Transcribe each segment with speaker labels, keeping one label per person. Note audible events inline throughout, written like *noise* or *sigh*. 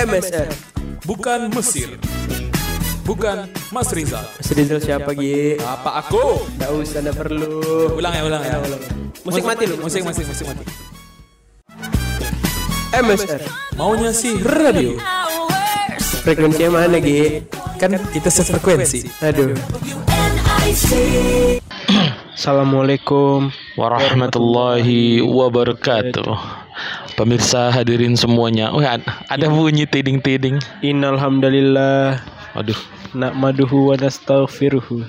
Speaker 1: MSR.
Speaker 2: bukan Mesir. Bukan Mas Rizal.
Speaker 1: Mas Rizal siapa Gi?
Speaker 2: Apa aku?
Speaker 1: Nggak usah, nggak perlu.
Speaker 2: Ulang ya, ulang ya.
Speaker 1: Musik mati lu.
Speaker 2: Musik, musik, musik mati.
Speaker 1: MSR.
Speaker 2: Maunya sih radio.
Speaker 1: Frekuensinya mana Gi?
Speaker 2: Kan kita sefrekuensi.
Speaker 1: Aduh. Assalamualaikum.
Speaker 3: warahmatullahi wabarakatuh. Pemirsa hadirin semuanya. Ad- ada bunyi tiding-tiding.
Speaker 1: Innalhamdulillah.
Speaker 3: Aduh.
Speaker 1: Na'maduhu wa nastaghfiruhu.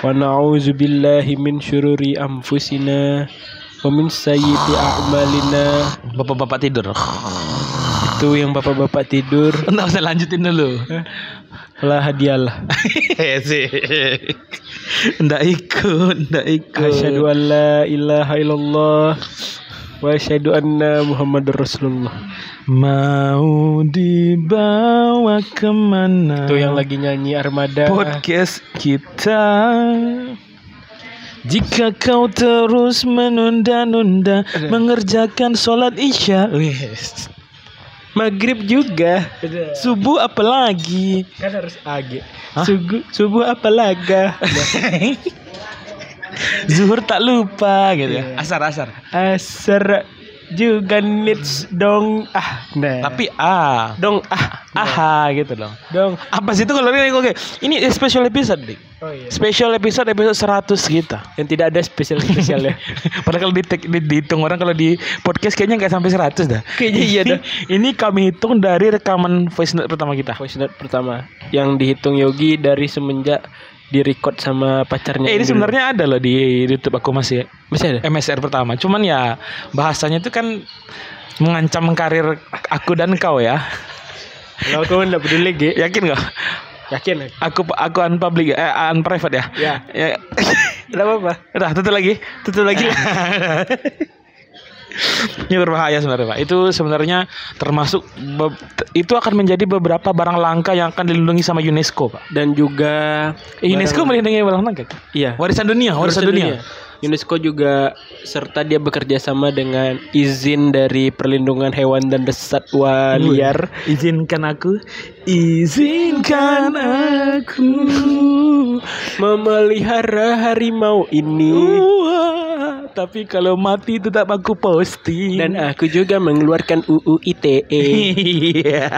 Speaker 1: Wa na'udzu billahi min syururi anfusina wa min sayyiati a'malina.
Speaker 3: Bapak-bapak tidur.
Speaker 1: Itu yang bapak-bapak tidur. *laughs*
Speaker 3: Nggak usah lanjutin dulu.
Speaker 1: Lah hadiahlah. *laughs*
Speaker 3: Sih. Nggak ikut, nggak ikut.
Speaker 1: Asyhadu an la ilaha illallah wa asyhadu anna Muhammadar Rasulullah.
Speaker 3: Mau dibawa ke mana?
Speaker 1: Itu yang lagi nyanyi Armada.
Speaker 3: podcast kita. Jika kau terus menunda-nunda mengerjakan sholat isya, Wih,
Speaker 1: Maghrib juga.
Speaker 3: subuh apalagi?
Speaker 1: Kan harus age. Subuh, subuh apa laga? *laughs*
Speaker 3: Zuhur tak lupa gitu ya. Asar asar.
Speaker 1: Asar juga needs dong ah nah
Speaker 3: Tapi ah,
Speaker 1: dong ah
Speaker 3: aha gitu dong.
Speaker 1: dong
Speaker 3: Apa sih itu kalau ini oke. Ini special episode, Dik.
Speaker 1: oh iya
Speaker 3: Special episode episode 100 kita.
Speaker 1: yang tidak ada spesial spesialnya *laughs*
Speaker 3: Padahal kalau di, di, dihitung orang kalau di podcast kayaknya nggak sampai 100 dah.
Speaker 1: Kayaknya iya dah.
Speaker 3: Ini kami hitung dari rekaman voice note pertama kita.
Speaker 1: voice note pertama yang dihitung Yogi dari semenjak di record sama pacarnya
Speaker 3: Eh, ini sebenarnya ada loh di YouTube aku masih
Speaker 1: masih ada
Speaker 3: MSR pertama. Cuman ya bahasanya itu kan mengancam karir aku dan kau ya.
Speaker 1: kalau kau nggak peduli Gi.
Speaker 3: Yakin nggak?
Speaker 1: yakin
Speaker 3: Aku aku unpublic eh unprivate ya.
Speaker 1: ya
Speaker 3: Ya.
Speaker 1: tidak apa-apa
Speaker 3: Udah, tutup lagi. Tutup lagi. *laughs* Ini berbahaya sebenarnya Pak. Itu sebenarnya termasuk itu akan menjadi beberapa barang langka yang akan dilindungi sama UNESCO Pak.
Speaker 1: dan juga
Speaker 3: Eh, UNESCO melindungi barang langka. kan?
Speaker 1: iya
Speaker 3: Warisan dunia, warisan, dunia.
Speaker 1: UNESCO juga serta dia bekerja sama dengan izin dari perlindungan hewan dan satwa liar
Speaker 3: Izinkan aku, izinkan aku. *laughs*
Speaker 1: memelihara harimau ini
Speaker 3: tapi kalau mati tetap aku posting.
Speaker 1: dan aku juga mengeluarkan UU ITE. *laughs*
Speaker 3: Iya.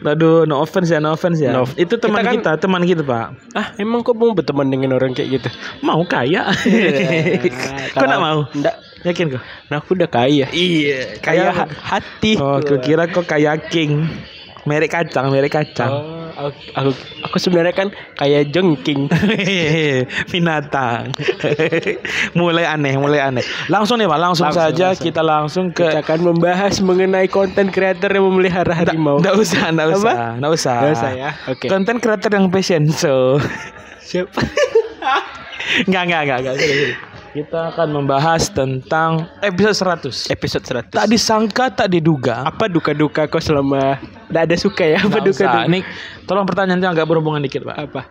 Speaker 3: Aduh, no offense ya, no offense ya.
Speaker 1: No.
Speaker 3: Itu teman
Speaker 1: Kita
Speaker 3: kita,
Speaker 1: kan-
Speaker 3: teman kita, Pak.
Speaker 1: ah, emang kok mau berteman dengan orang kayak gitu?
Speaker 3: Mau kaya. *laughs* kok enggak mau?
Speaker 1: Enggak.
Speaker 3: Yakin kok?
Speaker 1: Nah, aku udah kaya.
Speaker 3: Iya,
Speaker 1: Kaya ha- hati.
Speaker 3: Oh, aku kira kok kaya king. Merek kacang, merek kacang.
Speaker 1: Oh, aku, aku, aku sebenarnya kan kayak jengking. *laughs*
Speaker 3: Binatang. *laughs* mulai aneh, mulai aneh. Langsung nih, Pak, langsung,
Speaker 1: Langsung,
Speaker 3: saja
Speaker 1: langsung.
Speaker 3: kita langsung ke
Speaker 1: Kita akan membahas mengenai konten kreator yang memelihara harimau.
Speaker 3: Nggak usah, nggak usah, nggak usah.
Speaker 1: Nggak usah ya? Oke.
Speaker 3: Konten kreator yang passion so.
Speaker 1: Siapa? *laughs*
Speaker 3: Nggak, nggak, nggak, nggak. Kita akan membahas tentang episode 100.
Speaker 1: Episode 100.
Speaker 3: Tak disangka, tak diduga.
Speaker 1: apa duka-duka kau selama tidak ada suka ya? Apa duka-duka?
Speaker 3: Ini tolong pertanyaannya agak berhubungan dikit, Pak.
Speaker 1: Apa?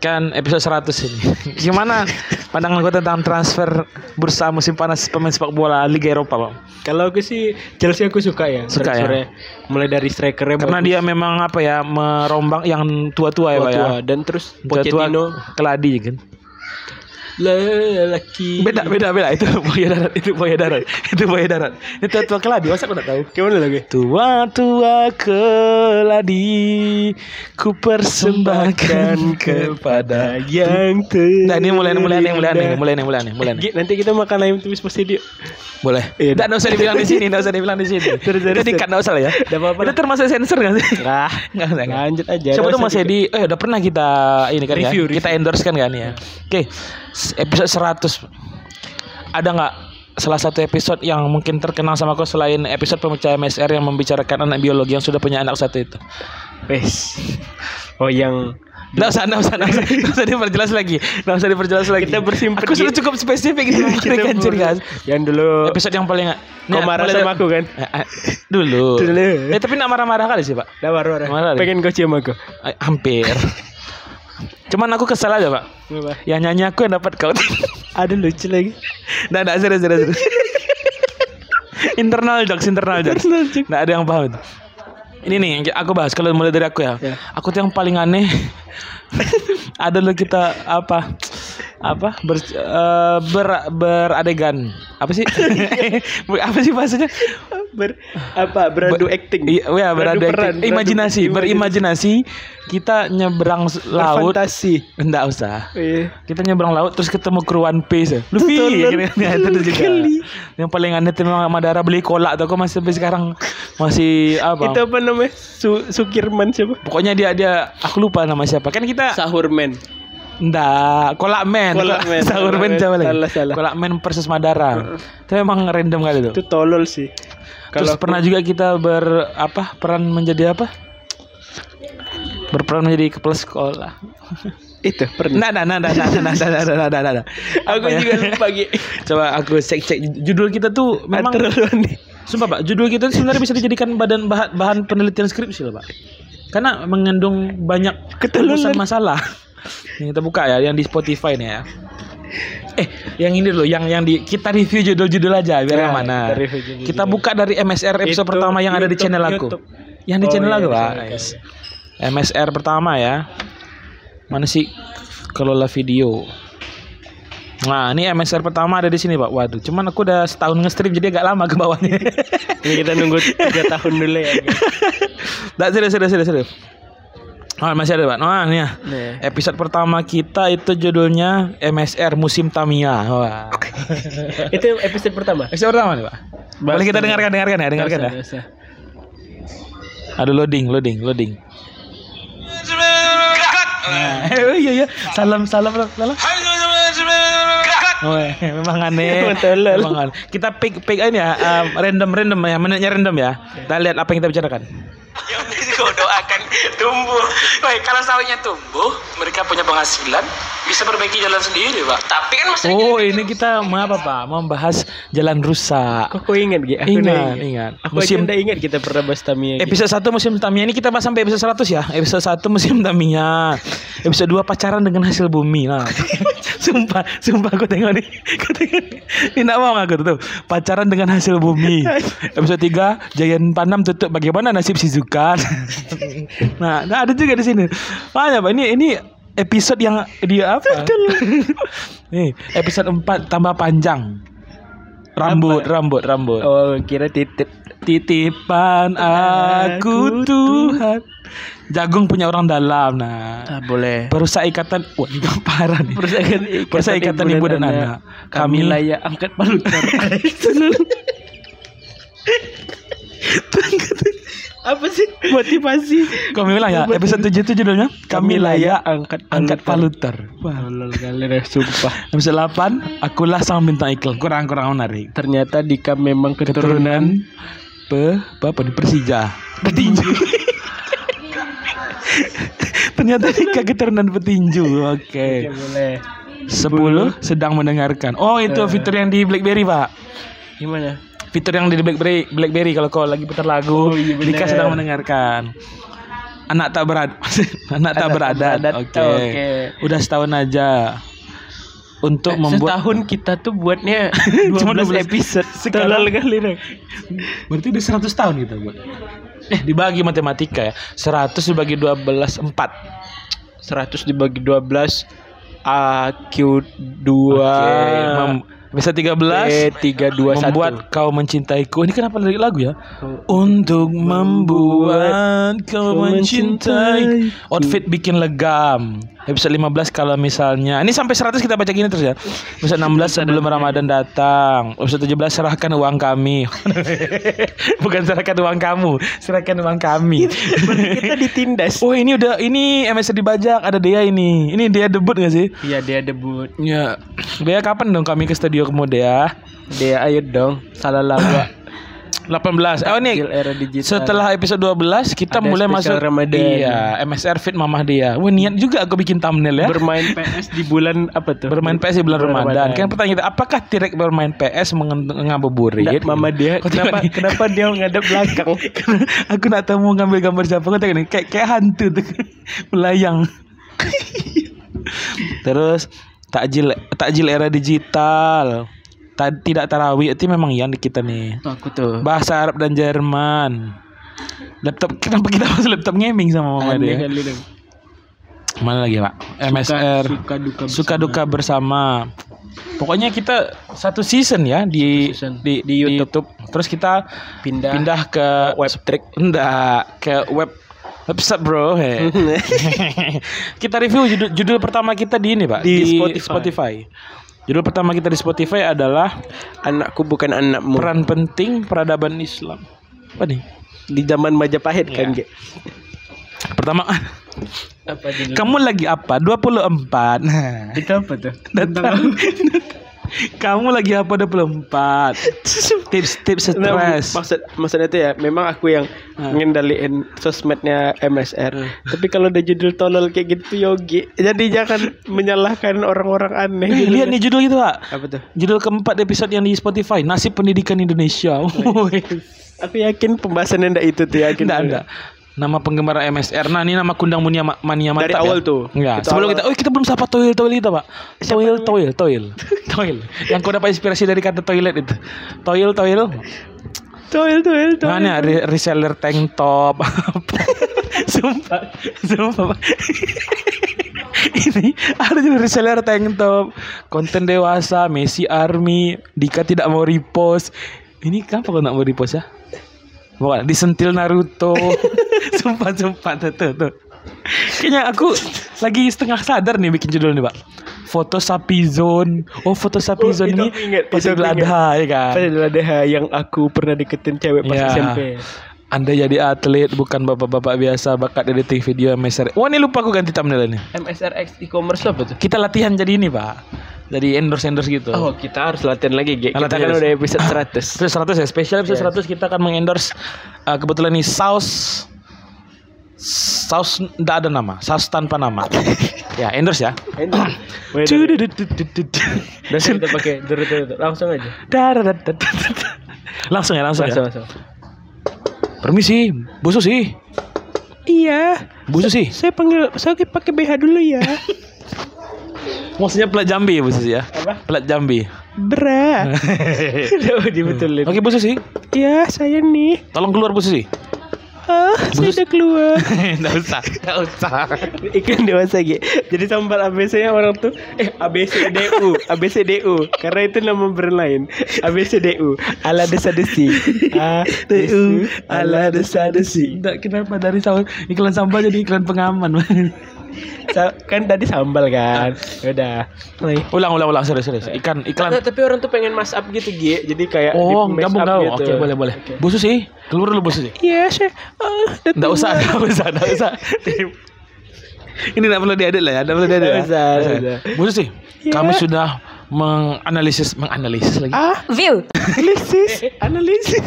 Speaker 3: Kan episode 100 ini. *laughs* Gimana pandangan gue tentang transfer bursa musim panas pemain sepak bola Liga Eropa, Pak?
Speaker 1: Kalau aku sih Chelsea aku suka ya.
Speaker 3: Suka ya?
Speaker 1: Mulai dari strikernya
Speaker 3: Karena
Speaker 1: bagus,
Speaker 3: dia memang apa ya, merombak yang tua-tua ya, Pak ya.
Speaker 1: tua-tua. dan terus Pochettino
Speaker 3: keladi kan.
Speaker 1: Lelaki.
Speaker 3: Beda, beda, beda. Itu *laughs* buaya darat, itu buaya darat. Itu buaya darat. Itu tua-tua keladi, masa aku enggak tahu?
Speaker 1: Gimana lagi?
Speaker 3: Tua-tua keladi ku persembahkan kepada
Speaker 1: yang ter.
Speaker 3: Nah ini mulai mulai aneh, mulai aneh, mulai aneh, mulai aneh, mulai.
Speaker 1: Gi, Nanti kita makan ayam tumis pasti dia.
Speaker 3: Boleh.
Speaker 1: Iya.
Speaker 3: Tidak usah dibilang di sini, tidak usah dibilang di sini. Jadi kan usah lah ya. Itu termasuk sensor nggak sih? *laughs* Nggak usah. nggak.
Speaker 1: lanjut aja.
Speaker 3: Siapa tuh
Speaker 1: usah
Speaker 3: Mas Edi? Eh udah pernah kita ini kan ya? Kita endorse kan kan ya. Oke. Episode 100. Ada nggak salah satu episode yang mungkin terkenal sama kau selain episode pemecah MSR yang membicarakan anak biologi yang sudah punya anak satu itu?
Speaker 1: Wes. Oh yang
Speaker 3: Nggak usah, nggak usah, nggak usah, nggak usah diperjelas lagi, nggak usah diperjelas lagi.
Speaker 1: Kita bersimpan
Speaker 3: Aku sudah cukup spesifik itu memberikan ciri khas.
Speaker 1: yang dulu
Speaker 3: Episode yang paling
Speaker 1: kau marah sama aku kan?
Speaker 3: Eh, eh, dulu.
Speaker 1: Dulu.
Speaker 3: Eh tapi nak marah-marah kali sih pak.
Speaker 1: Dah marah
Speaker 3: Marah deh.
Speaker 1: Pengen kau cium aku.
Speaker 3: Eh, hampir. Cuman aku kesel aja pak.
Speaker 1: Apa?
Speaker 3: Yang nyanyi aku yang dapat kau. *laughs*
Speaker 1: Ada lucu lagi.
Speaker 3: Nggak, nggak, serius, serius, serius. *laughs* internal jokes, internal jokes. Nggak ada yang paham itu. Ini nih yang aku bahas kalau mulai dari aku ya.
Speaker 1: Ya.
Speaker 3: Aku tuh yang paling aneh *laughs* adalah kita apa apa ber, eh, ber- beradegan apa sih apa sih bahasanya
Speaker 1: Ber, apa beradu acting.
Speaker 3: Iya, ya, beradu
Speaker 1: peran,
Speaker 3: acting. imajinasi, berimajinasi kita nyeberang laut.
Speaker 1: Berfantasi.
Speaker 3: Enggak usah.
Speaker 1: Iya.
Speaker 3: Kita nyebrang laut terus ketemu kru One Piece. Luffy.
Speaker 1: Tolol.
Speaker 3: ya, itu juga.
Speaker 1: Kali.
Speaker 3: Yang paling aneh tuh memang Madara beli kolak tuh. Aku masih sampai sekarang masih apa?
Speaker 1: Itu apa namanya? Su Sukirman siapa?
Speaker 3: Pokoknya dia dia aku lupa nama siapa. Kan kita
Speaker 1: Sahurman.
Speaker 3: Enggak, kolak men.
Speaker 1: Kolak men. *laughs*
Speaker 3: Sahur men
Speaker 1: Kolak men.
Speaker 3: coba lagi.
Speaker 1: Salah, salah.
Speaker 3: Kolak men versus Madara. Itu memang random kali tuh.
Speaker 1: Itu tolol sih.
Speaker 3: Terus
Speaker 1: Kalau
Speaker 3: pernah juga kita ber apa peran menjadi apa? Berperan menjadi kepala sekolah.
Speaker 1: itu pernah.
Speaker 3: Nah, nah, nah, nah, nah, nah, nah, nah, nah, nah, nah, nah.
Speaker 1: Aku
Speaker 3: Apa ya?
Speaker 1: juga lupa.
Speaker 3: Coba aku cek cek judul kita tuh memang. Sumpah Pak, judul kita tuh sebenarnya bisa dijadikan badan bahan, bahan penelitian skripsi loh Pak. Karena mengandung banyak ketulusan masalah. Yang kita buka ya, yang di Spotify nih ya. Eh, yang ini loh, yang yang di kita review judul-judul aja biar
Speaker 1: Ya,
Speaker 3: yang mana.
Speaker 1: kita
Speaker 3: buka dari MSR episode
Speaker 1: Itu
Speaker 3: pertama yang ada di
Speaker 1: YouTube,
Speaker 3: channel aku.
Speaker 1: YouTube.
Speaker 3: Yang di
Speaker 1: Oh,
Speaker 3: channel
Speaker 1: iya,
Speaker 3: aku, Pak. Yes. MSR pertama ya. Mana sih kelola video? Nah, ini MSR pertama ada di sini, Pak. Waduh, cuman aku udah setahun nge-stream jadi agak lama ke bawahnya.
Speaker 1: Ini kita nunggu 3 tahun dulu ya. Gi.
Speaker 3: Nggak, *laughs* serius, serius, serius, serius. Oh, masih ada, Pak. Nah, ini ya. Episode pertama kita itu judulnya MSR Musim Tamiya. Wah. *laughs*
Speaker 1: Itu episode pertama.
Speaker 3: Episode pertama nih, Pak. Boleh kita dengarkan, dengarkan ya, dengarkan ya. Ada loading, loading, loading. Nah, oh *laughs* iya iya, salam salam salam. Oh, eh, memang aneh. *laughs*
Speaker 1: Memang
Speaker 3: aneh. Kita pick pick ini ya, um, random random ya, menitnya random ya. Kita lihat apa yang kita bicarakan.
Speaker 4: Yang kau doakan *laughs* tumbuh. Baik, kalau sawitnya tumbuh, mereka punya penghasilan, bisa perbaiki jalan sendiri, Pak. Tapi kan masih
Speaker 3: Oh, ini kita mau apa Pak? Membahas jalan rusak.
Speaker 1: Kok kau ingat Gi? Aku
Speaker 3: Ingat, ingat.
Speaker 1: Aku
Speaker 3: Musim-
Speaker 1: aja nggak ingat kita pernah bahas Tamiya.
Speaker 3: Episode 1 musim Tamiya ini kita bahas sampai episode 100 ya. Episode 1 musim Tamiya. Episode 2 pacaran dengan hasil bumi. Nah. *laughs* sumpah, sumpah aku tengok nih. *laughs* Aku tengok nih. Ini mau aku tuh. Pacaran dengan hasil bumi. *laughs* Episode 3 Giant Panam tutup bagaimana nasib si Zukan. *laughs* nah, nah, ada juga di sini. Makanya Pak, ini ini episode yang dia apa? nih, episode 4 tambah panjang. Rambut, rambut, rambut.
Speaker 1: Oh, kira titip.
Speaker 3: Titipan aku Tuhan. Jagung punya orang dalam. Nah,
Speaker 1: Ah, boleh.
Speaker 3: perusahaan ikatan, wah ini parah nih.
Speaker 1: Perusahaan
Speaker 3: Perusahaan ikatan ibu dan anak.
Speaker 1: Kami
Speaker 3: Kami
Speaker 1: layak angkat palutar. Apa sih motivasi?
Speaker 3: kami ya. Episode 7 itu judulnya Kami layak
Speaker 1: angkat
Speaker 3: angkat paluter. Wah.
Speaker 1: Tolol kali deh, sumpah.
Speaker 3: Episode 8 Akulah sang bintang iklan. Kurang kurang menarik.
Speaker 1: Ternyata Dika memang keturunan
Speaker 3: Keturunan pe, pe apa nih Persija. Petinju. *laughs* Ternyata Dika keturunan petinju. Oke.
Speaker 1: Oke, boleh.
Speaker 3: 10 sedang mendengarkan. Oh, itu fitur yang di BlackBerry, Pak.
Speaker 1: Gimana?
Speaker 3: Fitur yang di BlackBerry, BlackBerry kalau kau lagi putar lagu,
Speaker 1: Oh, iya bener.
Speaker 3: Dika sedang mendengarkan. Anak tak berad, *laughs* anak tak
Speaker 1: tak
Speaker 3: beradat.
Speaker 1: beradat.
Speaker 3: Oke.
Speaker 1: Oke.
Speaker 3: Udah setahun aja untuk membuat
Speaker 1: Setahun kita tuh buatnya *laughs*
Speaker 3: Cuma
Speaker 1: 12
Speaker 3: 12.
Speaker 1: episode. Tolol kali
Speaker 3: berarti udah 100 tahun kita buat. Eh, dibagi matematika ya. 100 dibagi 12 4.
Speaker 1: 100 dibagi 12 AQ2
Speaker 3: Oke, mem- bisa 13
Speaker 1: B321
Speaker 3: membuat kau mencintaiku. Ini kenapa lirik lagu ya? Untuk membuat kau mencintai. Outfit bikin legam. Episode 15 kalau misalnya ini sampai 100 kita baca gini terus ya. Episode 16 sebelum Ramadan datang. Episode 17 serahkan uang kami. *laughs* Bukan serahkan uang kamu, serahkan uang kami.
Speaker 1: kita ditindas
Speaker 3: oh, ini udah ini MSR dibajak, ada Dea ini. Ini Dea debut gak sih?
Speaker 1: iya dia debut
Speaker 3: Ya. Dea kapan dong kami ke studio kamu Dea?
Speaker 1: dia ayo dong salah lama *coughs*
Speaker 3: 18. Oh ini
Speaker 1: Gil era digital
Speaker 3: setelah episode 12 kita
Speaker 1: Ada
Speaker 3: mulai masuk
Speaker 1: Ramadan.
Speaker 3: Iya, MSR Fit Mamah dia. Wah, niat juga aku bikin thumbnail ya.
Speaker 1: bermain PS di bulan apa tuh
Speaker 3: bermain PS di bulan Ramadan. Kan pertanyaan kita, apakah Tirek bermain PS ngabuburit?
Speaker 1: Nggak, mama dia
Speaker 3: Kau
Speaker 1: kenapa
Speaker 3: nih.
Speaker 1: kenapa dia ngadep belakang *laughs*
Speaker 3: aku nak tahu mau ngambil gambar siapa kau tengok nih kayak kayak hantu tuh *laughs* melayang. Terus takjil takjil era digital. Tidak tarawih itu memang yang di kita nih.
Speaker 1: Aku tuh
Speaker 3: Bahasa Arab dan Jerman. Laptop kenapa kita masuk laptop gaming sama Mama
Speaker 1: Aneh
Speaker 3: dia?
Speaker 1: dong.
Speaker 3: Mana lagi, Pak? MSR.
Speaker 1: Suka duka
Speaker 3: Suka duka bersama. Pokoknya kita satu season ya di
Speaker 1: Season.
Speaker 3: di, di YouTube. Terus kita
Speaker 1: pindah
Speaker 3: pindah ke web trick. Enggak, ke web website, Bro. He. *laughs* *laughs* kita review judul, judul pertama kita di ini, Pak,
Speaker 1: Di
Speaker 3: Spotify.
Speaker 1: Spotify.
Speaker 3: Judul pertama kita di Spotify adalah
Speaker 1: anakku bukan anakmu.
Speaker 3: peran penting peradaban Islam. Apa nih?
Speaker 1: Di zaman Majapahit kan,
Speaker 3: Iya.
Speaker 1: Ge?
Speaker 3: Pertama, *laughs*
Speaker 1: Apa
Speaker 3: kamu lagi apa? 24. Nah,
Speaker 1: Itu apa tuh?
Speaker 3: datang. *laughs* kamu lagi apa 24? Tips-tips
Speaker 1: Nah,
Speaker 3: stres.
Speaker 1: maksud maksudnya itu ya memang aku yang
Speaker 3: Ah.
Speaker 1: ngendaliin sosmednya MSR.
Speaker 3: Ah.
Speaker 1: Tapi kalau ada judul tolol kayak gitu Yogi, jadi jangan menyalahkan orang-orang aneh.
Speaker 3: Eh, lihat nih judul itu, Pak.
Speaker 1: Apa tuh?
Speaker 3: Judul keempat episode yang di Spotify, Nasib Pendidikan Indonesia.
Speaker 1: Aku yakin pembahasannya ndak itu tuh yakin.
Speaker 3: Enggak, enggak. Nama penggemar MSR. Nah, ini nama kundang munia ma- mania mantap.
Speaker 1: Dari
Speaker 3: ya?
Speaker 1: awal tuh.
Speaker 3: Enggak.
Speaker 1: Itu
Speaker 3: Sebelum
Speaker 1: awal.
Speaker 3: kita, oh kita belum sapa toil toil itu, Pak. Toil toil toil. *laughs* toil. Yang kau dapat inspirasi dari kata toilet itu. Toil toil.
Speaker 1: Toil, toil, toil.
Speaker 3: Nah, ini re- reseller tank top. Apa? *laughs* sumpah, sumpah. Pak. *laughs* ini ada juga reseller tank top, konten dewasa, Messi Army, Dika tidak mau repost. Ini kenapa kau nak mau repost ya? Bukan, disentil Naruto. *laughs* sumpah, sumpah, tuh, tuh, tuh. Kayaknya aku lagi setengah sadar nih bikin judul nih, Pak. Foto sapi zone. Oh, foto sapi
Speaker 1: Oh,
Speaker 3: zone
Speaker 1: itu
Speaker 3: ini
Speaker 1: aku ingat,
Speaker 3: pas Idul. Adha ya kan.
Speaker 1: Padahal ada yang aku pernah deketin cewek pas
Speaker 3: Ya.
Speaker 1: SMP.
Speaker 3: Anda jadi atlet bukan bapak-bapak biasa bakat editing video MSR. Wah ini lupa aku ganti thumbnail ini.
Speaker 1: MSRX e-commerce apa tuh?
Speaker 3: Kita latihan jadi ini pak. Jadi endorse endorse gitu.
Speaker 1: Oh, kita harus latihan lagi, Ge. Kita
Speaker 3: Latihan
Speaker 1: kan udah episode 100.
Speaker 3: Episode 100 ya, spesial episode 100 kita akan mengendorse uh, kebetulan nih saus saus tidak ada nama, saus tanpa nama. *laughs* ya, endorse ya.
Speaker 1: Sih, *coughs* kita pakai. Langsung aja.
Speaker 3: Langsung ya, langsung,
Speaker 1: Langsung,
Speaker 3: ya.
Speaker 1: langsung.
Speaker 3: Permisi, Bu Susi.
Speaker 1: Iya,
Speaker 3: Bu Susi.
Speaker 1: saya panggil saya pakai BH dulu ya. *laughs*
Speaker 3: Maksudnya pelat Jambi ya Bu Susi ya?
Speaker 1: Apa?
Speaker 3: Pelat Jambi.
Speaker 1: Berat. Udah *laughs* dibetulin.
Speaker 3: Oke Bu Susi,
Speaker 1: Iya, saya nih.
Speaker 3: tolong keluar Bu Susi.
Speaker 1: Ah, saya udah keluar. *laughs*
Speaker 3: Nggak usah, nggak usah.
Speaker 1: Ikan dewasa Ge. Jadi sambal ABC nya orang tuh eh ABCDU, ABCDU karena itu nama brand lain. ABCDU ala desa desi. A DU ala desa desi.
Speaker 3: Nggak, kenapa dari tahun iklan sampah jadi iklan pengaman?
Speaker 1: Kan tadi sambal kan. Udah.
Speaker 3: ulang, ulang, ulang, serius, serius. Ikan, iklan.
Speaker 1: tapi orang tuh pengen mash up gitu Ge. Jadi kayak
Speaker 3: Oh,
Speaker 1: up
Speaker 3: gabung.
Speaker 1: gitu.
Speaker 3: Oke, boleh, boleh. Bu Susi, keluar dulu Bu Susi.
Speaker 1: Iya, saya ah, udah
Speaker 3: Nggak usah, nggak usah, nggak usah. Ini nggak perlu diedit lah ya, nggak perlu diedit.
Speaker 1: Nggak
Speaker 3: ya.
Speaker 1: usah, nggak usah.
Speaker 3: Bu Susi,
Speaker 1: Iya.
Speaker 3: kami sudah menganalisis, menganalisis lagi.
Speaker 1: Ah,
Speaker 5: View.
Speaker 1: analisis, *laughs* analisis.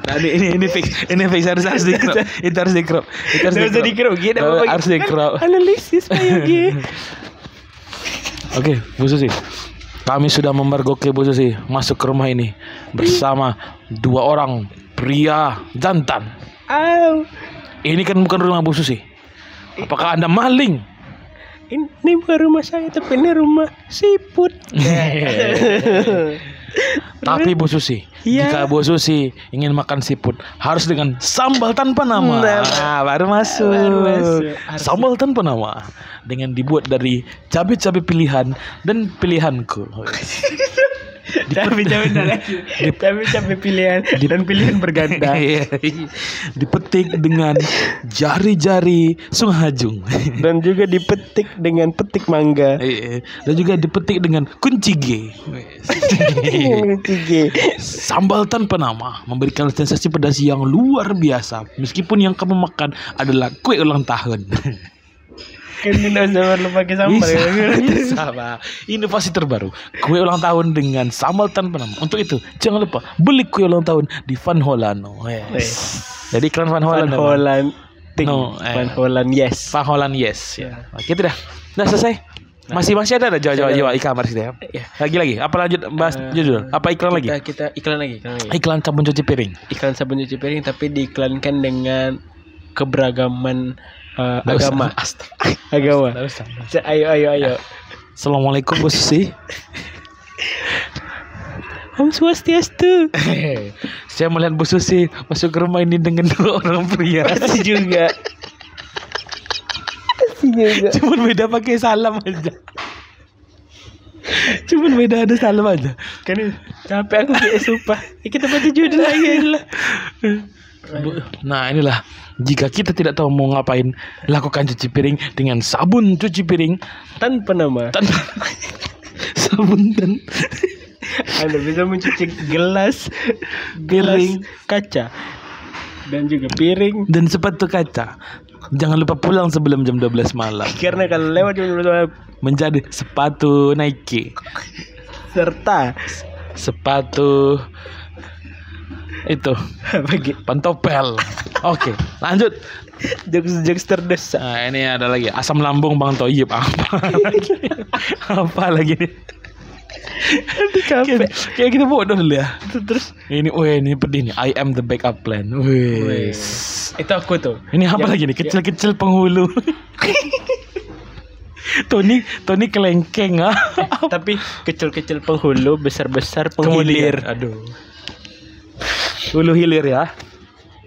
Speaker 3: Nah, ini, ini, ini fix, ini fix harus harus *laughs* di crop. Itu harus di crop. Itu harus
Speaker 1: usah di crop,
Speaker 3: Oh,
Speaker 1: apa-apa,
Speaker 3: Harus crop.
Speaker 1: Kan Analisis Pak Yogi. *laughs*
Speaker 3: Oke, Bu Susi. Kami sudah memergoki Bu Susi masuk ke rumah ini bersama dua orang pria jantan.
Speaker 1: Au.
Speaker 3: Ini kan bukan rumah Bu Susi. Apakah Anda maling?
Speaker 1: Ini bukan rumah saya tapi ini rumah siput. *laughs* *laughs*
Speaker 3: Tapi Bu Susi,
Speaker 1: Iya.
Speaker 3: jika Bu Susi ingin makan siput harus dengan sambal tanpa nama.
Speaker 1: Nah,
Speaker 3: Nah, baru masuk.
Speaker 1: baru masuk. Harus-
Speaker 3: Sambal tanpa nama dengan dibuat dari cabai-cabai pilihan dan pilihanku. *laughs*
Speaker 1: Jangan lagi. Tapi cabai pilihan dan pilihan berganda. *laughs*
Speaker 3: Iya. Dipetik dengan jari-jari Sung Hajung. *laughs*
Speaker 1: dan juga dipetik dengan petik mangga.
Speaker 3: Iya. Dan juga dipetik dengan kunci G.
Speaker 1: Tiga.
Speaker 3: Sambal tanpa nama memberikan sensasi pedas yang luar biasa meskipun yang kamu makan adalah kue ulang tahun. *laughs*
Speaker 1: Kan tidak usah perlu pakai sambal.
Speaker 3: bisa,
Speaker 1: ya.
Speaker 3: bisa, Pak. Inovasi terbaru kue ulang tahun dengan sambal tanpa nama. Untuk itu jangan lupa beli kue ulang tahun di Van Holano. Yes. Jadi iklan Van
Speaker 1: Van
Speaker 3: Holland. apa?
Speaker 1: Holland.
Speaker 3: No, eh.
Speaker 1: Van Holland yes.
Speaker 3: Van Holland yes. Ya. Oke, itu dah. Udah selesai. Masih masih ada ada Jawa Jawa Jawa e-commerce gitu ya.
Speaker 1: Ya.
Speaker 3: Lagi lagi. Apa lanjut bahas judul? Apa iklan lagi?
Speaker 1: Kita, kita iklan lagi, iklan lagi.
Speaker 3: Iklan sabun cuci piring.
Speaker 1: Iklan sabun cuci piring tapi diiklankan dengan keberagaman uh, agama. Agama. Ayo ayo ayo.
Speaker 3: Assalamualaikum Bu Susi. *laughs*
Speaker 1: Om Swastiastu. *laughs*
Speaker 3: Saya melihat Bu Susi masuk ke rumah ini dengan dua orang pria.
Speaker 1: Masih juga. Masih juga.
Speaker 3: Cuman beda pakai salam aja. Cuman beda ada salam aja.
Speaker 1: Kan capek aku kayak sumpah. Kita baca judul lagi lah. *laughs*
Speaker 3: Nah inilah jika kita tidak tahu mau ngapain lakukan cuci piring dengan sabun cuci piring
Speaker 1: Tanpa nama.
Speaker 3: tanpa *laughs* sabun dan
Speaker 1: Anda bisa mencuci gelas,
Speaker 3: Piring.
Speaker 1: gelas kaca, dan juga piring.
Speaker 3: dan sepatu kaca. Jangan lupa pulang sebelum jam 12 malam.
Speaker 1: Karena kalau lewat jam
Speaker 3: Menjadi sepatu Nike,
Speaker 1: serta
Speaker 3: sepatu itu
Speaker 1: bagi
Speaker 3: pantopel. Oke, lanjut.
Speaker 1: jokes-jokes terdesak.
Speaker 3: Nah, ini ada lagi asam lambung Bang Toyib apa lagi? apa lagi nih? Kayak, kayak kita bodoh dulu ya.
Speaker 1: Terus
Speaker 3: Ini, weh, ini pedih nih. I am the backup plan. Wih.
Speaker 1: itu aku tuh.
Speaker 3: Ini apa
Speaker 1: Yang-
Speaker 3: lagi nih? Kecil-kecil penghulu. Tony, Tony kelengkeng ah.
Speaker 1: Tapi kecil-kecil penghulu, besar-besar
Speaker 3: Kemudian,
Speaker 1: penghilir.
Speaker 3: aduh. Hulu hilir ya.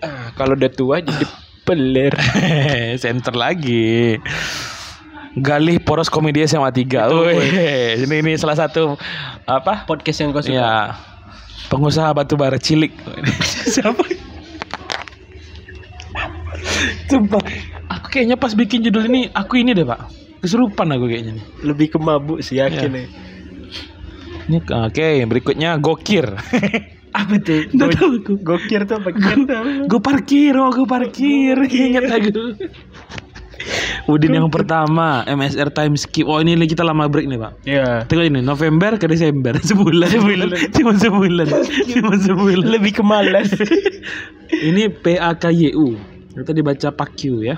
Speaker 1: Ah, kalau udah tua jadi pelir. *laughs*
Speaker 3: Center lagi. Galih poros komedi SMA 3.
Speaker 1: Itu,
Speaker 3: Wih, ini ini salah satu apa?
Speaker 1: Podcast yang kau suka.
Speaker 3: Ya. Pengusaha batu bara cilik. *laughs* Siapa? Sumpah, aku kayaknya pas bikin judul ini aku ini deh, Pak. Kesurupan aku kayaknya nih.
Speaker 1: Lebih ke mabuk sih yakin
Speaker 3: Ya. Ini oke, berikutnya gokir. *laughs*
Speaker 1: Apa tuh?
Speaker 3: Nggak tahu aku.
Speaker 1: Gokir tuh apa?
Speaker 3: Gue parkir, oh gue parkir. Ingat aku. Udin yang pertama, MSR time skip. Oh ini kita lama break nih pak.
Speaker 1: Ya.
Speaker 3: Tengok ini November ke Desember *laughs* sebulan. Sebulan. Cuma sebulan. Cuma sebulan.
Speaker 1: Lebih ke malas. *laughs*
Speaker 3: ini PAKYU. Kita dibaca PAKYU ya.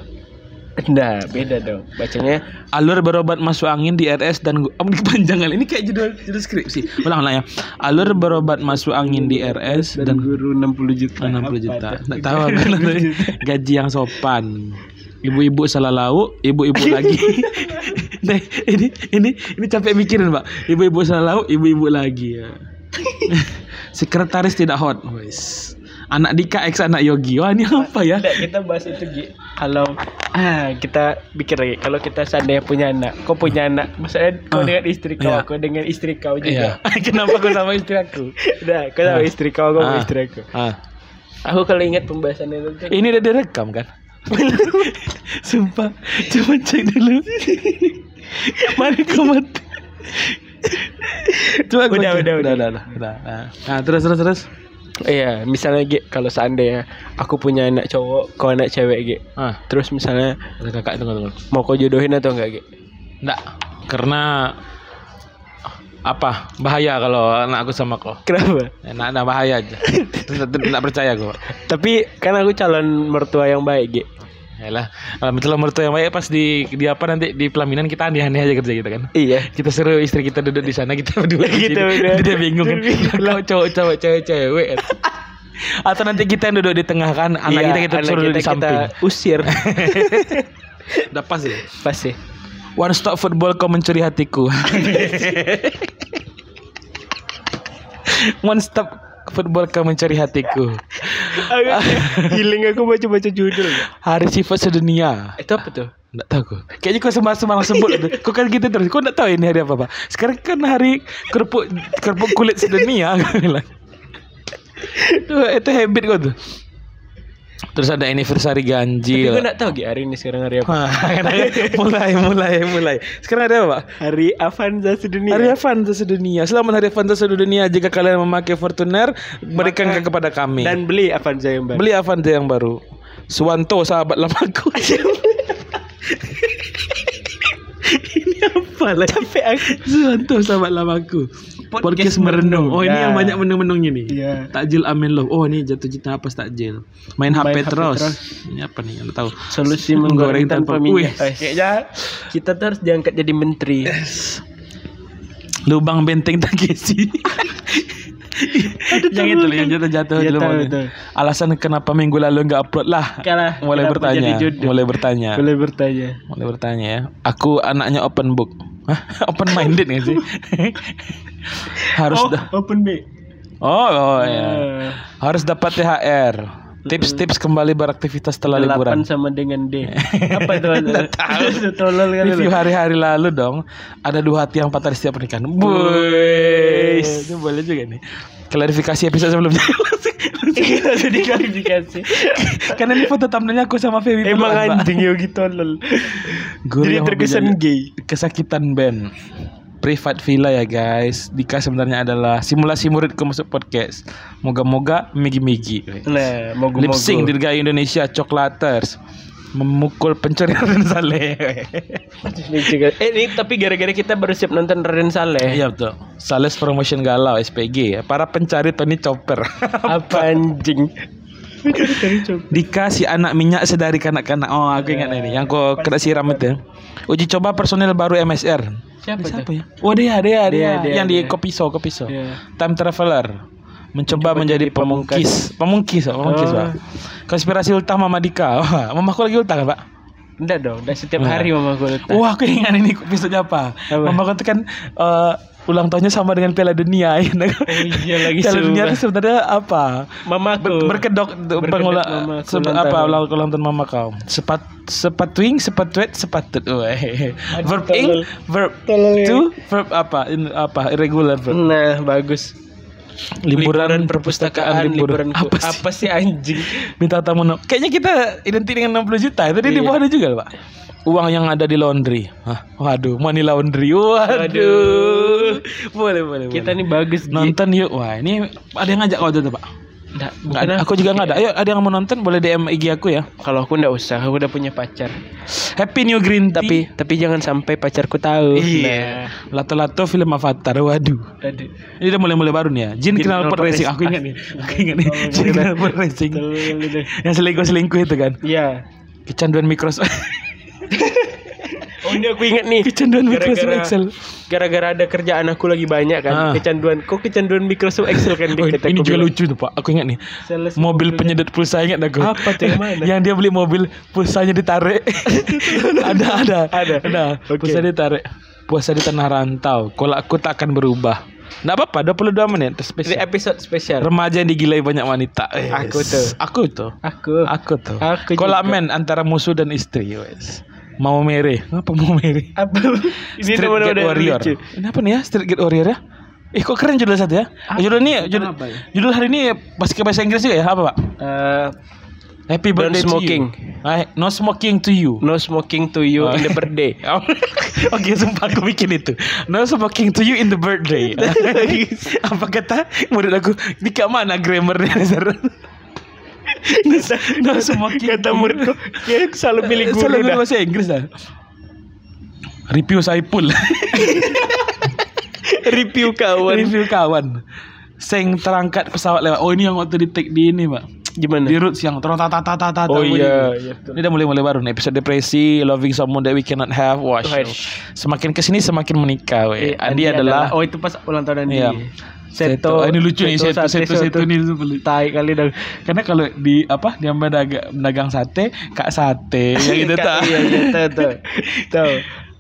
Speaker 3: *laughs*
Speaker 1: Nah, beda dong. Bacanya
Speaker 3: Alur berobat masuk angin di RS dan *laughs* ini kepanjangan. Ini kayak judul judul skripsi. Ulang ulang ya. Alur berobat masuk angin di RS
Speaker 1: dan
Speaker 3: dan
Speaker 1: guru 60 juta.
Speaker 3: 60 juta.
Speaker 1: Apa
Speaker 3: Nggak
Speaker 1: tuh?
Speaker 3: tahu aku *laughs* gaji yang sopan. Ibu-ibu salah lauk, ibu-ibu lagi. nah, ini ini ini capek mikirin, Pak. Ibu-ibu salah lauk, ibu-ibu lagi ya. Sekretaris tidak hot. Wes. Anak Dika X anak Yogi. Wah, ini apa ya?
Speaker 1: Nggak, kita bahas itu Gi. Kalau ah kita pikir lagi kalau kita seandainya punya anak, kau punya anak, maksudnya kau
Speaker 3: Ah,
Speaker 1: dengan istri kau,
Speaker 3: iya.
Speaker 1: kau dengan istri kau
Speaker 3: Iya.
Speaker 1: juga. *laughs*
Speaker 3: Kenapa kau sama istri aku?
Speaker 1: Udah, kau sama
Speaker 3: Ah.
Speaker 1: istri kau, kau sama
Speaker 3: Ah.
Speaker 1: istri aku.
Speaker 3: Ah.
Speaker 1: Aku kalau ingat pembahasan itu tuh,
Speaker 3: Ini udah direkam kan? *laughs* Sumpah, coba cek dulu. *laughs* Mari komat. Coba gua
Speaker 1: Udah, udah, udah.
Speaker 3: udah, udah, udah. Nah, Nah, terus terus terus.
Speaker 1: Iya, misalnya Gi, kalau seandainya aku punya anak cowok, kau anak cewek Gi.
Speaker 3: Ah,
Speaker 1: Terus misalnya
Speaker 3: kakak tunggu tunggu.
Speaker 1: mau kau jodohin atau enggak Gi?
Speaker 3: Enggak, karena apa? Bahaya kalau anak aku sama kau.
Speaker 1: Kenapa?
Speaker 3: Nah, nah bahaya aja. *laughs* Tidak percaya kok.
Speaker 1: Tapi kan aku calon mertua yang baik Gi.
Speaker 3: Yalah, kalau misalnya mertua yang baik pas di di apa nanti di pelaminan kita aneh-aneh aja kerja kita kan.
Speaker 1: Iya.
Speaker 3: Kita suruh istri kita duduk di sana kita berdua di
Speaker 1: Kita *laughs*
Speaker 3: sini.
Speaker 1: berdua.
Speaker 3: Dia bingung kan. Kau cowok-cowok cewek-cewek. Atau nanti kita yang duduk di tengah kan, anak
Speaker 1: Iya,
Speaker 3: kita kita
Speaker 1: anak
Speaker 3: suruh duduk di
Speaker 1: kita
Speaker 3: samping.
Speaker 1: usir. *laughs*
Speaker 3: Udah pas ya.
Speaker 1: Pasti.
Speaker 3: One stop football kau mencuri hatiku. *laughs* One stop football kau mencuri hatiku.
Speaker 1: Healing aku baca-baca judul.
Speaker 3: Hari sifat sedunia.
Speaker 1: Itu apa tuh?
Speaker 3: Nggak tahu kok. Kayaknya kau semua semua sebut itu. Kau kan gitu terus. Kau nggak tahu ini hari apa pak? Sekarang kan hari kerupuk kerupuk kulit sedunia. Kau bilang. itu itu habit kau tuh. Terus ada anniversary
Speaker 1: Tapi
Speaker 3: ganjil.
Speaker 1: gue gak tahu Gi hari ini sekarang hari apa.
Speaker 3: Wah, mulai mulai mulai. Sekarang ada apa pak?
Speaker 1: Hari Avanza sedunia.
Speaker 3: Hari Avanza sedunia. Selamat Hari Avanza sedunia. Jika kalian memakai Fortuner, berikan kepada kami.
Speaker 1: Dan beli Avanza yang baru.
Speaker 3: beli Avanza yang baru. Suwanto sahabat lamaku. *laughs* *laughs* ini apa lah?
Speaker 1: Capek aku.
Speaker 3: Suwanto sahabat lamaku. Podcast, merenung. Oh ini
Speaker 1: Nah.
Speaker 3: yang banyak menung-menung ini.
Speaker 1: Iya.
Speaker 3: Takjil Amin Love. Oh ini jatuh cinta apa takjil? Main HP,
Speaker 1: Main HP
Speaker 3: terus.
Speaker 1: terus.
Speaker 3: Ini apa nih? Anda tahu?
Speaker 1: Solusi
Speaker 3: Menggoreng
Speaker 1: tanpa
Speaker 3: tanpa-
Speaker 1: minyak. Eh, Kayaknya kita tuh harus diangkat jadi menteri.
Speaker 3: Lubang benteng Takeshi. *laughs* yang itu loh, yang jatuh-jatuh
Speaker 1: tahu, tahu.
Speaker 3: Alasan kenapa minggu lalu nggak upload lah.
Speaker 1: Kalah.
Speaker 3: Mulai bertanya, mulai bertanya,
Speaker 1: Boleh bertanya.
Speaker 3: mulai bertanya ya. Aku anaknya open book, *laughs* open minded nggak sih? *laughs* Harus
Speaker 1: Oh,
Speaker 3: dah.
Speaker 1: open B.
Speaker 3: Oh, oh ya.
Speaker 1: Eh,
Speaker 3: Harus dapat THR. Tips-tips kembali beraktivitas setelah liburan.
Speaker 1: 8 sama dengan D. *laughs* Apa itu? Tahu. *laughs* Tolol kan.
Speaker 3: Review hari-hari lalu dong. Ada dua hati yang patah di setiap pernikahan. Boys. Itu boleh juga nih. Klarifikasi episode sebelumnya.
Speaker 1: Langsung diklarifikasi. *laughs*
Speaker 3: Karena ini foto thumbnailnya aku sama Feby
Speaker 1: Emang anjing Yogi tolol.
Speaker 3: Guru
Speaker 1: Jadi terkesan gay.
Speaker 3: Kesakitan band. Private Villa ya guys. Dika sebenarnya adalah simulasi muridku masuk podcast. Moga-moga migi-migi.
Speaker 1: Nah, mogu
Speaker 3: Lip sync dirgai Indonesia Choclaters memukul pencuri *laughs* Raden Saleh.
Speaker 1: Eh ini tapi gara-gara kita baru siap nonton Raden Saleh.
Speaker 3: Iya betul. Sales Promotion Galau SPG. Para pencari Tony Chopper. *laughs*
Speaker 1: Apa anjing?
Speaker 3: Dika si anak minyak sedari kanak-kanak. Oh, aku ingat ini. Yang kau kena siram itu. Uji coba personel baru MSR.
Speaker 1: Siapa
Speaker 3: Siapa
Speaker 1: tuh?
Speaker 3: ya? Oh dia, dia, dia.
Speaker 1: Dia, dia,
Speaker 3: yang di
Speaker 1: dia.
Speaker 3: Kopiso, Kopiso.
Speaker 1: Iya.
Speaker 3: Time Traveler. Mencoba menjadi
Speaker 1: jadi
Speaker 3: pemungkis. Pemungkis, Pak. pemungkis,
Speaker 1: Oh.
Speaker 3: Pak. Konspirasi ultah Mama Dika. *laughs* Wah, mamaku lagi ultah kan, Pak?
Speaker 1: Enggak dong, udah setiap
Speaker 3: Enggak.
Speaker 1: hari mama gue letak.
Speaker 3: Wah, aku ingat ini episode apa?
Speaker 1: Apa?
Speaker 3: Mama itu kan eh, ulang tahunnya sama dengan Piala Dunia. *laughs* ya.
Speaker 1: Oh iya lagi
Speaker 3: Piala Dunia itu sebenarnya apa?
Speaker 1: Mamaku.
Speaker 3: Ber- berkedok
Speaker 1: Berkedok
Speaker 3: pengula
Speaker 1: mama
Speaker 3: se- apa ulang ulang tahun mama kau. Sepat sepatuing, sepatuet, sepatut. Verb ing, verb
Speaker 1: Tolol ya.
Speaker 3: to, verb apa? In, apa? Irregular verb.
Speaker 1: Nah, bagus.
Speaker 3: Liburan, perpustakaan, liburan.
Speaker 1: Apa,
Speaker 3: Apa sih?
Speaker 1: apa sih anjing?
Speaker 3: Minta tamu no- Kayaknya kita identik dengan 60 juta. Tadi di
Speaker 1: Iya.
Speaker 3: bawah ada juga, Pak. Uang yang ada di laundry. Hah, waduh, money laundry. Waduh. Boleh, boleh,
Speaker 1: Kita
Speaker 3: boleh.
Speaker 1: nih bagus
Speaker 3: nonton yuk. Wah, ini ada yang ngajak kau tuh, Pak.
Speaker 1: Nggak,
Speaker 3: Nggak
Speaker 1: bukan
Speaker 3: ada. Aku juga nggak ada. Ayo, ada yang mau nonton boleh DM IG aku ya.
Speaker 1: Kalau aku nggak usah, aku udah punya pacar.
Speaker 3: Happy New Green Tea.
Speaker 1: Tapi tapi jangan sampai pacarku tahu.
Speaker 3: Iya. Lato-lato film Avatar. Waduh.
Speaker 1: Nah, aduh.
Speaker 3: Ini udah mulai-mulai baru nih ya. Jin
Speaker 1: Jin
Speaker 3: Knalpot
Speaker 1: Knalpot
Speaker 3: Racing.
Speaker 1: Racing.
Speaker 3: Aku ingat nih. Aku ingat nih. Jin Knalpot Racing.
Speaker 1: Tolol deh.
Speaker 3: Yang selingkuh-selingkuh itu kan.
Speaker 1: Iya.
Speaker 3: Kecanduan Microsoft. *laughs*
Speaker 1: Ini aku ingat nih.
Speaker 3: Kecanduan Microsoft
Speaker 1: Gara-gara-
Speaker 3: Excel.
Speaker 1: Gara-gara ada kerjaan aku lagi banyak
Speaker 3: Ah.
Speaker 1: kan. Kecanduan. Kok kecanduan Microsoft Excel kan? *laughs*
Speaker 3: Oh, ini
Speaker 1: aku
Speaker 3: juga
Speaker 1: bilang.
Speaker 3: lucu tuh pak. Aku ingat nih.
Speaker 1: Sales
Speaker 3: Mobil penyedot pulsa ingat aku.
Speaker 1: Apa tuh, yang mana? *laughs*
Speaker 3: yang dia beli mobil pulsanya ditarik. *laughs* ada ada
Speaker 1: Ada?
Speaker 3: Ada.
Speaker 1: Oke.
Speaker 3: Pulsa ditarik. Puasa di tanah rantau. Kolakku tak akan berubah. Nggak apa-apa. 22 menit.
Speaker 1: Ini
Speaker 3: Spesial.
Speaker 1: episode spesial.
Speaker 3: Remaja yang digilai banyak wanita.
Speaker 1: Aku tuh.
Speaker 3: Aku tuh.
Speaker 1: Aku.
Speaker 3: Aku tuh.
Speaker 1: Aku
Speaker 3: Kolak
Speaker 1: juga.
Speaker 3: men antara musuh dan istri. Wes. Mau mere. Apa mau mere? *laughs*
Speaker 1: Apa? Ini
Speaker 3: Street Gate
Speaker 1: udah
Speaker 3: Warrior.
Speaker 1: lucu.
Speaker 3: Ini apa nih ya? Street Gate Warrior ya? Eh kok keren judul satu ya? judul ini judul,
Speaker 1: apa ya?
Speaker 3: judul hari ini pakai bahasa Inggris juga ya? Apa pak?
Speaker 1: Eh,
Speaker 3: Happy
Speaker 1: Don't
Speaker 3: birthday
Speaker 1: smoking.
Speaker 3: to you. Ah, no smoking to you.
Speaker 1: no smoking to you
Speaker 3: Oh.
Speaker 1: in the birthday. *laughs*
Speaker 3: Oh, Oke, sumpah aku bikin itu. No smoking to you in the birthday. *laughs* Apa kata murid aku? Di mana grammarnya? No, smoking.
Speaker 1: Kata muridku, ya selalu milih guru
Speaker 3: Selalu
Speaker 1: dah.
Speaker 3: bahasa Inggris dah. Review Saipul. *laughs*
Speaker 1: Review kawan.
Speaker 3: Review kawan. Seng terangkat pesawat lewat. Oh ini yang waktu di take di ini, Pak.
Speaker 1: Gimana?
Speaker 3: Di roots yang terus tata tata tata.
Speaker 1: Oh iya, iya.
Speaker 3: Ini udah mulai mulai baru nih episode depresi, loving someone that we cannot have. Wah, semakin ke sini semakin menikah. We.
Speaker 1: Eh,
Speaker 3: Andi, adalah,
Speaker 1: Oh itu pas ulang tahun Andi.
Speaker 3: Iya.
Speaker 1: Seto.
Speaker 3: Ah, ini lucu nih seto
Speaker 1: sate,
Speaker 3: seto seto ini.
Speaker 1: Tai kali dah.
Speaker 3: Karena kalau di apa dia mendagang, mendagang sate, kak sate, yang *laughs* gitu tak.
Speaker 1: Iya, iya, tahu, tahu. Tahu.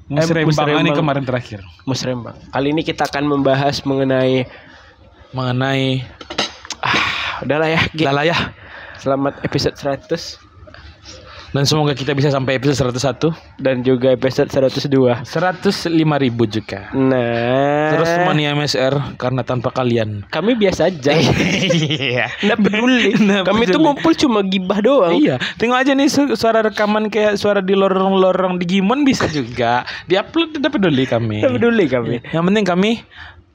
Speaker 3: Musrembang ini kemarin terakhir
Speaker 1: Musrembang. Kali ini kita akan membahas mengenai
Speaker 3: mengenai
Speaker 1: ah, udahlah ya.
Speaker 3: Lala ya.
Speaker 1: Selamat episode 100
Speaker 3: Dan semoga kita bisa sampai episode 101
Speaker 1: dan juga episode 102.
Speaker 3: 105 ribu juga
Speaker 1: Nah,
Speaker 3: Terus money MSR karena tanpa kalian
Speaker 1: kami biasa aja. *laughs*
Speaker 3: Iya
Speaker 1: Nggak peduli. *laughs*
Speaker 3: Nggak
Speaker 1: kami tuh ngumpul cuma gibah doang.
Speaker 3: Iya, tengok aja nih su- suara rekaman kayak suara di lorong-lorong di Gimon bisa juga. Di-upload tidak peduli kami.
Speaker 1: Nggak peduli kami.
Speaker 3: Yang penting kami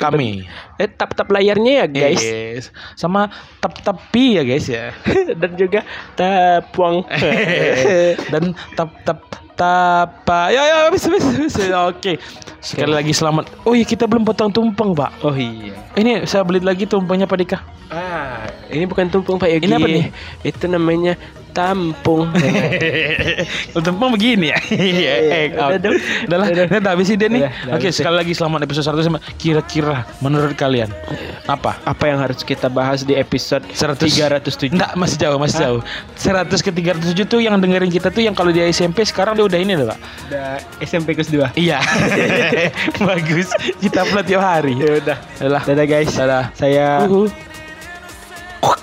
Speaker 3: kami.
Speaker 1: Eh, tap-tap layarnya ya guys.
Speaker 3: Yes. Sama tap-tapi ya guys ya. *laughs*
Speaker 1: dan juga tapuang. *laughs*
Speaker 3: Dan tap-tap tapa. Ya ya habis habis. Oke. Sekali lagi selamat. Oh iya kita belum potong tumpeng, Pak.
Speaker 1: oh iya.
Speaker 3: Ini saya beli lagi tumpengnya Pak Dika.
Speaker 1: Ah, ini bukan tumpeng Pak Yogi.
Speaker 3: Ini apa nih?
Speaker 1: Itu namanya tampung.
Speaker 3: Kalau *laughs* tumpeng begini ya. *laughs* Iya, eh,
Speaker 1: Udah dong.
Speaker 3: Udah lah,
Speaker 1: Udah.
Speaker 3: udah habis ini nih. Oke, sekali lagi selamat episode 100 Kira-kira menurut kalian apa?
Speaker 1: apa yang harus kita bahas di episode
Speaker 3: 100
Speaker 1: 307?
Speaker 3: Enggak, masih jauh, masih jauh. 100 ke 307 tuh yang dengerin kita tuh yang kalau dia SMP sekarang dia udah ini loh, Pak.
Speaker 1: Udah SMP kelas 2.
Speaker 3: Iya. *laughs* Bagus. Kita upload tiap hari.
Speaker 1: Ya udah.
Speaker 3: Udah.
Speaker 1: ada guys.
Speaker 3: Dadah.
Speaker 1: Saya
Speaker 3: uhuh.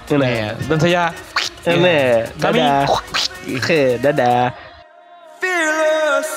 Speaker 3: Nene dan saya
Speaker 1: Nene.
Speaker 3: Kami
Speaker 1: dadah. dadah.
Speaker 2: Fearless.